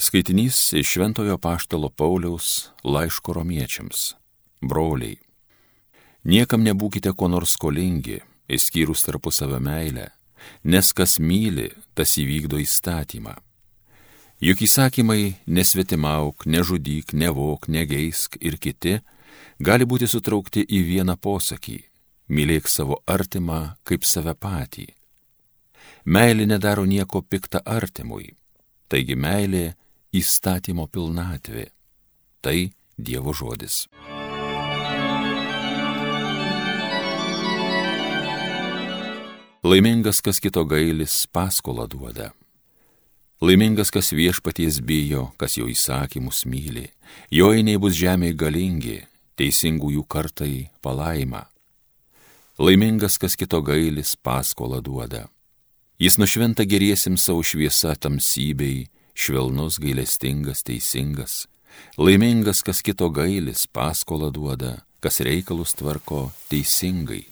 Skaitinys iš Šventojo Paštalo Pauliaus laiško romiečiams. Broliai. Niekam nebūkite ko nors skolingi, išskyrus tarpusavio meilę, nes kas myli, tas įvykdo įstatymą. Juk įsakymai nesvetimauk, nežudyk, nevok, negeisk ir kiti gali būti sutraukti į vieną posakį - mylėk savo artimą kaip save patį. Meilė nedaro nieko piktą artimui, taigi meilė įstatymo pilnatvė. Tai Dievo žodis. Laimingas, kas kito gailis, paskolą duoda. Laimingas, kas viešpaties bijo, kas jo įsakymus myli. Jo einiai bus žemėje galingi, teisingųjų kartai palaima. Laimingas, kas kito gailis, paskolą duoda. Jis nušventa geriesim savo šviesą tamsybei, švelnus, gailestingas, teisingas, laimingas, kas kito gailis, paskolą duoda, kas reikalus tvarko teisingai,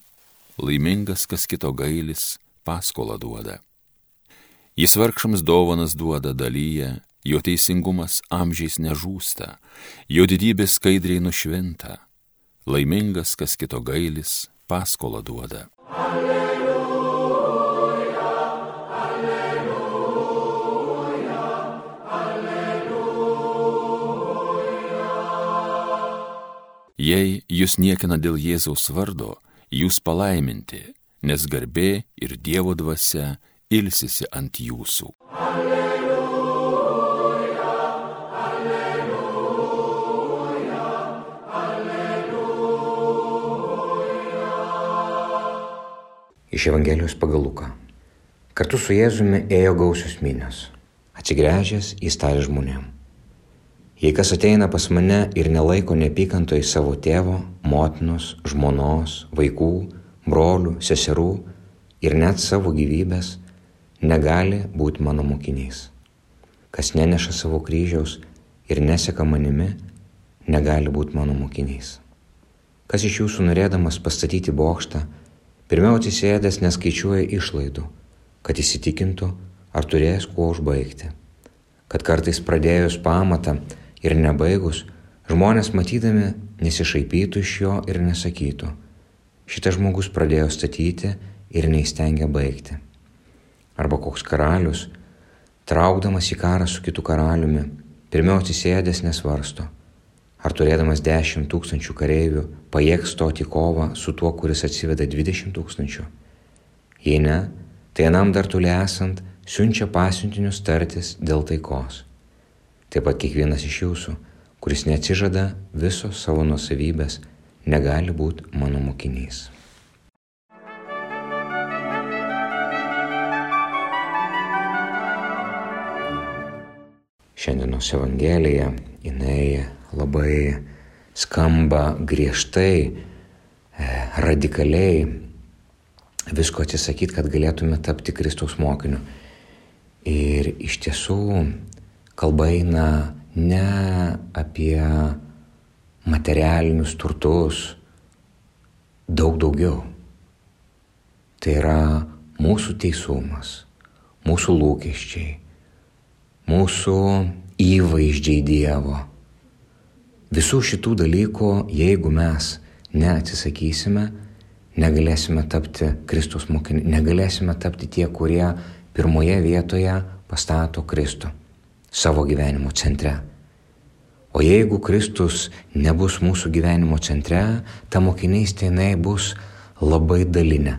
laimingas, kas kito gailis, paskolą duoda. Jis vargšams dovanas duoda dalyje, jo teisingumas amžiais nežūsta, jo didybė skaidriai nušvinta, laimingas, kas kito gailis, paskolą duoda. Alleluja. Jei jūs niekina dėl Jėzaus vardo, jūs palaiminti, nes garbė ir Dievo dvasia ilsisi ant jūsų. Alleluja, alleluja, alleluja. Iš Evangelijos pagal Luką. Kartu su Jėzumi ėjo gausios minios. Atsigręžęs jis tarė žmonėms Jei kas ateina pas mane ir nelaiko neapykantoj savo tėvo, motinos, žmonos, vaikų, brolių, seserų ir net savo gyvybės, negali būti mano mokiniais. Kas neneša savo kryžiaus ir neseka manimi, negali būti mano mokiniais. Kas iš jūsų norėdamas pastatyti bokštą, pirmiau atsisėdęs neskaičiuoja išlaidų, kad įsitikintų, ar turės kuo užbaigti. Kad kartais pradėjus pamatą, ir nebaigus, žmonės matydami nesišaipytų iš jo ir nesakytų, šitas žmogus pradėjo statyti ir neįstengia baigti. Arba koks karalius, traukdamas į karą su kitu karaliumi, pirmiau atsisėdęs nesvarsto, ar turėdamas 10 tūkstančių kareivių pajėgs stoti kovą su tuo, kuris atsiveda 20 tūkstančių. Jei ne, tai anam dar toli esant siunčia pasiuntinius tartis dėl taikos. Taip pat kiekvienas iš jūsų, kuris neatsižada viso savo nusavybės, negali būti mano mokinys. Šiandienos Evangelija, jinai labai skamba griežtai, e, radikaliai, visko atsisakyti, kad galėtume tapti Kristaus mokiniu. Ir iš tiesų kalba eina ne apie materialinius turtus, daug daugiau. Tai yra mūsų teisumas, mūsų lūkesčiai, mūsų įvaizdžiai Dievo. Visų šitų dalykų, jeigu mes neatsisakysime, negalėsime tapti Kristus mokiniai, negalėsime tapti tie, kurie pirmoje vietoje pastato Kristų savo gyvenimo centre. O jeigu Kristus nebus mūsų gyvenimo centre, ta mokinystė jinai bus labai dalinė.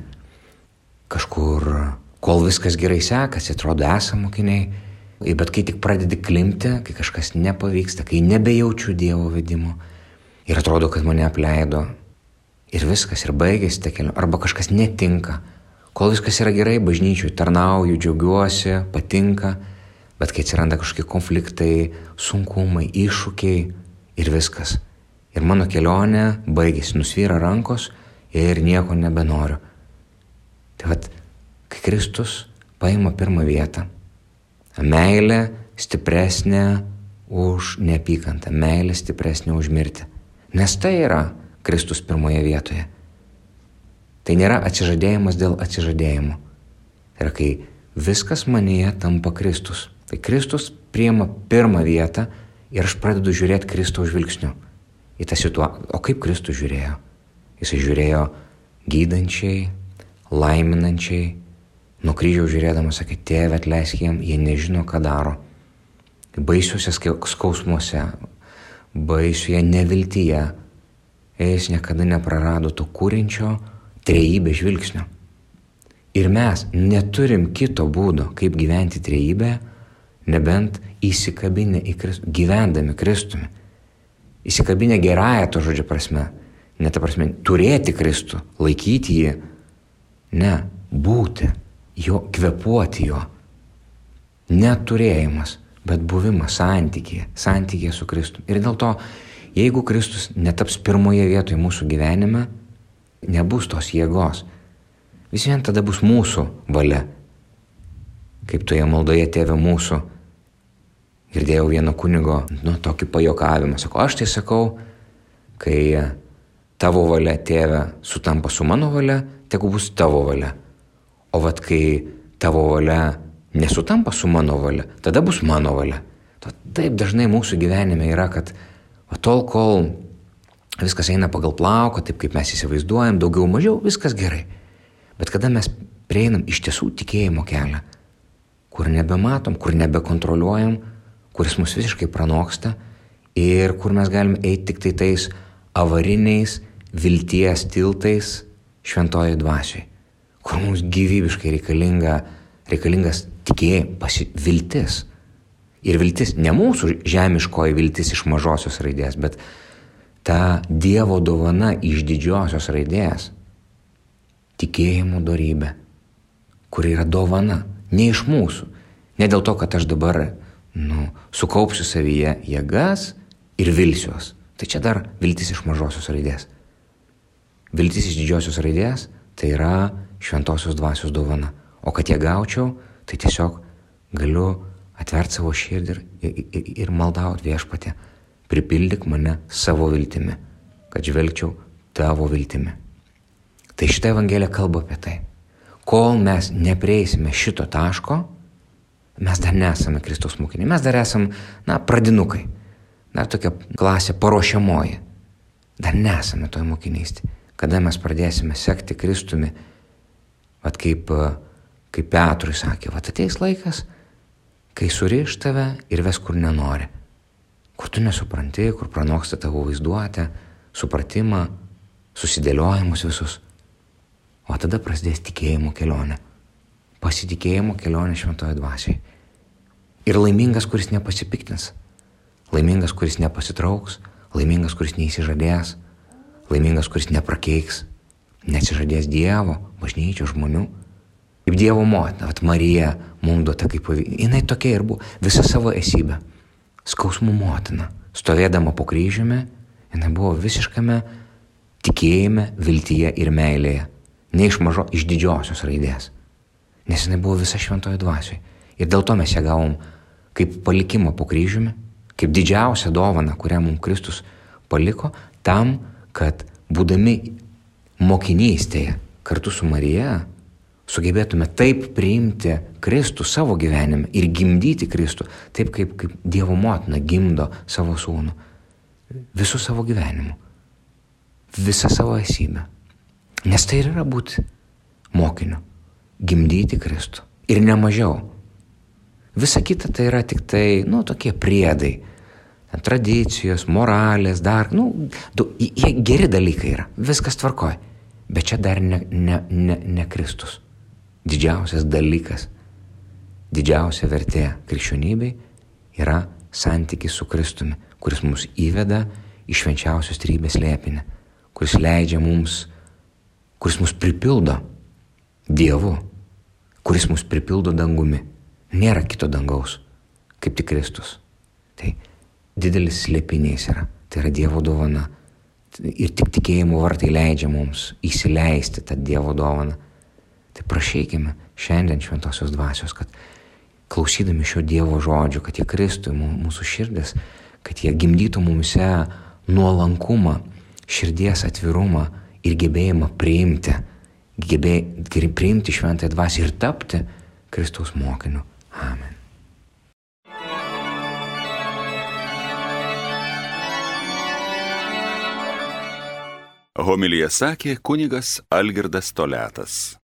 Kažkur, kol viskas gerai sekasi, atrodo, esame mokiniai, bet kai tik pradedi klimti, kai kažkas nepavyksta, kai nebejaučiu Dievo vedimo ir atrodo, kad mane apleido ir viskas, ir baigėsi ta kelionė, arba kažkas netinka, kol viskas yra gerai, bažnyčiui tarnauju, džiaugiuosi, patinka, Bet kai atsiranda kažkokie konfliktai, sunkumai, iššūkiai ir viskas. Ir mano kelionė baigėsi, nusvyra rankos ir nieko nebenoriu. Tai vad, kai Kristus paima pirmą vietą, meilė stipresnė už neapykantą, meilė stipresnė už mirtį. Nes tai yra Kristus pirmoje vietoje. Tai nėra atsižadėjimas dėl atsižadėjimo. Tai yra kai viskas manyje tampa Kristus Tai Kristus priema pirmą vietą ir aš pradedu žiūrėti Kristaus žvilgsniu į tą situaciją. O kaip Kristus žiūrėjo? Jisai žiūrėjo gydančiai, laiminančiai, nuo kryžiaus žiūrėdamas sakė, tėve atleisk jiem, jie nežino, ką daro. Baisiuose skausmuose, baisioje neviltyje, jis niekada neprarado to kūrinčio trejybė žvilgsnio. Ir mes neturim kito būdo, kaip gyventi trejybę, nebent įsikabinę į Kristų, gyvendami Kristumi. Įsikabinę gerąją to žodžio prasme, ne ta prasme, turėti Kristų, laikyti jį, ne, būti jo, kvepuoti jo. Neturėjimas, bet buvimas santykėje, santykėje su Kristum. Ir dėl to, jeigu Kristus netaps pirmoje vietoje mūsų gyvenime, nebus tos jėgos. Vis vien tada bus mūsų valia. Kaip toje maldoje tėvė mūsų. Girdėjau vieno kunigo, nu, tokį pajokavimą. Sako, aš tai sakau, kai tavo valia tėvė sutampa su mano valia, tegu bus tavo valia. O vad kai tavo valia nesutampa su mano valia, tada bus mano valia. Taip dažnai mūsų gyvenime yra, kad va, tol, kol viskas eina pagal plauką, taip kaip mes įsivaizduojam, daugiau mažiau, viskas gerai. Bet kada mes prieinam iš tiesų tikėjimo kelią, kur nebematom, kur nebekontroliuojam, kuris mus visiškai pranoksta ir kur mes galime eiti tik tai tais avariniais vilties tiltais šventoji dvasiai kur mums gyvybiškai reikalinga, reikalingas tikėjimas, viltis. Ir viltis ne mūsų žemiškoji viltis iš mažosios raidės, bet ta Dievo dovana iš didžiosios raidės. Tikėjimo darybė, kuri yra dovana, ne iš mūsų. Ne dėl to, kad aš dabar sukaupsiu savyje jėgas ir vilsiuos. Tai čia dar viltis iš mažosios raidės. Viltis iš didžiosios raidės tai yra šventosios dvasios dovana. O kad ją gaučiau, tai tiesiog galiu atverti savo širdį ir, ir, ir maldauti viešpatė, pripildyk mane savo viltimi, kad žvelgčiau tavo viltimi. Tai šitą Evangeliją kalba apie tai. Kol mes neprieisime šito taško, mes dar nesame Kristus mokiniai, mes dar esame, na, pradinukai, dar tokia klasė paruošiamoji. Dar nesame toj mokinystė. Kada mes pradėsime sekti Kristumi, Vat kaip, kaip Petrui sakė, vat ateis laikas, kai suriš tave ir ves kur nenori. Kur tu nesupranti, kur pranoksta tavo vaizduotę, supratimą, susidėliojimus visus. O tada prasidės tikėjimo kelionė. Pasitikėjimo kelionė šventoje dvasiai. Ir laimingas, kuris nepasipiktins. Laimingas, kuris nepasitrauks. Laimingas, kuris neįsižadės. Laimingas, kuris neprakeiks neatsižadės Dievo, bažnyčios žmonių. Kaip Dievo motina, at Marija mums duota kaip pavyzdys. Jis tokia ir buvo, visa savo esybė. Skausmų motina, stovėdama po kryžiumi, jinai buvo visiškame tikėjime, viltyje ir meilėje. Ne iš mažo, iš didžiosios raidės. Nes jinai buvo visa šventoje dvasioje. Ir dėl to mes ją gavom kaip palikimą po kryžiumi, kaip didžiausią dovaną, kurią mums Kristus paliko, tam, kad būdami mokinystėje kartu su Marija sugebėtume taip priimti Kristų savo gyvenime ir gimdyti Kristų, taip kaip, kaip Dievo motina gimdo savo sūnų visų savo gyvenimu, visą savo esybę. Nes tai ir yra būti mokiniu, gimdyti Kristų ir nemažiau. Visa kita tai yra tik tai, nu, tokie priedai, tradicijos, moralės, dar, nu, du, jie geri dalykai yra, viskas tvarkoja. Bet čia dar ne, ne, ne, ne Kristus. Didžiausias dalykas, didžiausia vertė krikščionybei yra santykis su Kristumi, kuris mus įveda į švenčiausios trybės lėpinę, kuris leidžia mums, kuris mus pripildo Dievu, kuris mus pripildo dangumi. Nėra kito dangaus, kaip tik Kristus. Tai didelis slėpinys yra, tai yra Dievo dovana ir tik tikėjimo vartai leidžia mums įsileisti tą Dievo dovaną. Tai prašykime šiandien šventosios dvasios, kad klausydami šio Dievo žodžio, kad jie kristų mūsų širdis, kad jie gimdytų mumise nuolankumą, širdies atvirumą ir gebėjimą priimti, gebėjai priimti šventąją dvasę ir tapti Kristaus mokiniu. Amen. Homilyje sakė kunigas Algirdas Toletas.